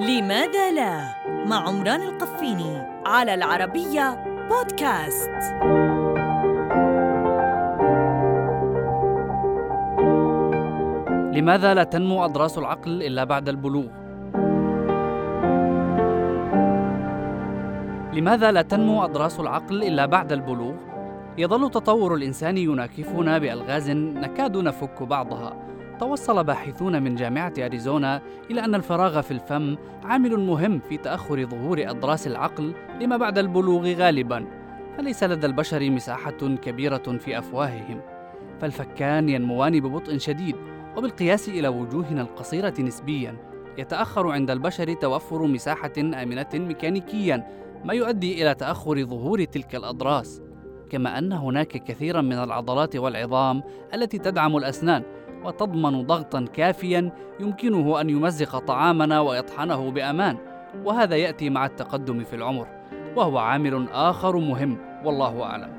لماذا لا مع عمران القفيني على العربية بودكاست لماذا لا تنمو أضراس العقل إلا بعد البلوغ؟ لماذا لا تنمو أضراس العقل إلا بعد البلوغ؟ يظل تطور الإنسان يناكفنا بألغاز نكاد نفك بعضها توصل باحثون من جامعة أريزونا إلى أن الفراغ في الفم عامل مهم في تأخر ظهور أضراس العقل لما بعد البلوغ غالبا فليس لدى البشر مساحة كبيرة في أفواههم. فالفكان ينموان ببطء شديد وبالقياس إلى وجوهنا القصيرة نسبيا. يتأخر عند البشر توفر مساحة آمنة ميكانيكيا ما يؤدي إلى تأخر ظهور تلك الأضراس كما أن هناك كثيرا من العضلات والعظام التي تدعم الأسنان وتضمن ضغطا كافيا يمكنه أن يمزق طعامنا ويطحنه بأمان وهذا يأتي مع التقدم في العمر وهو عامل آخر مهم والله أعلم.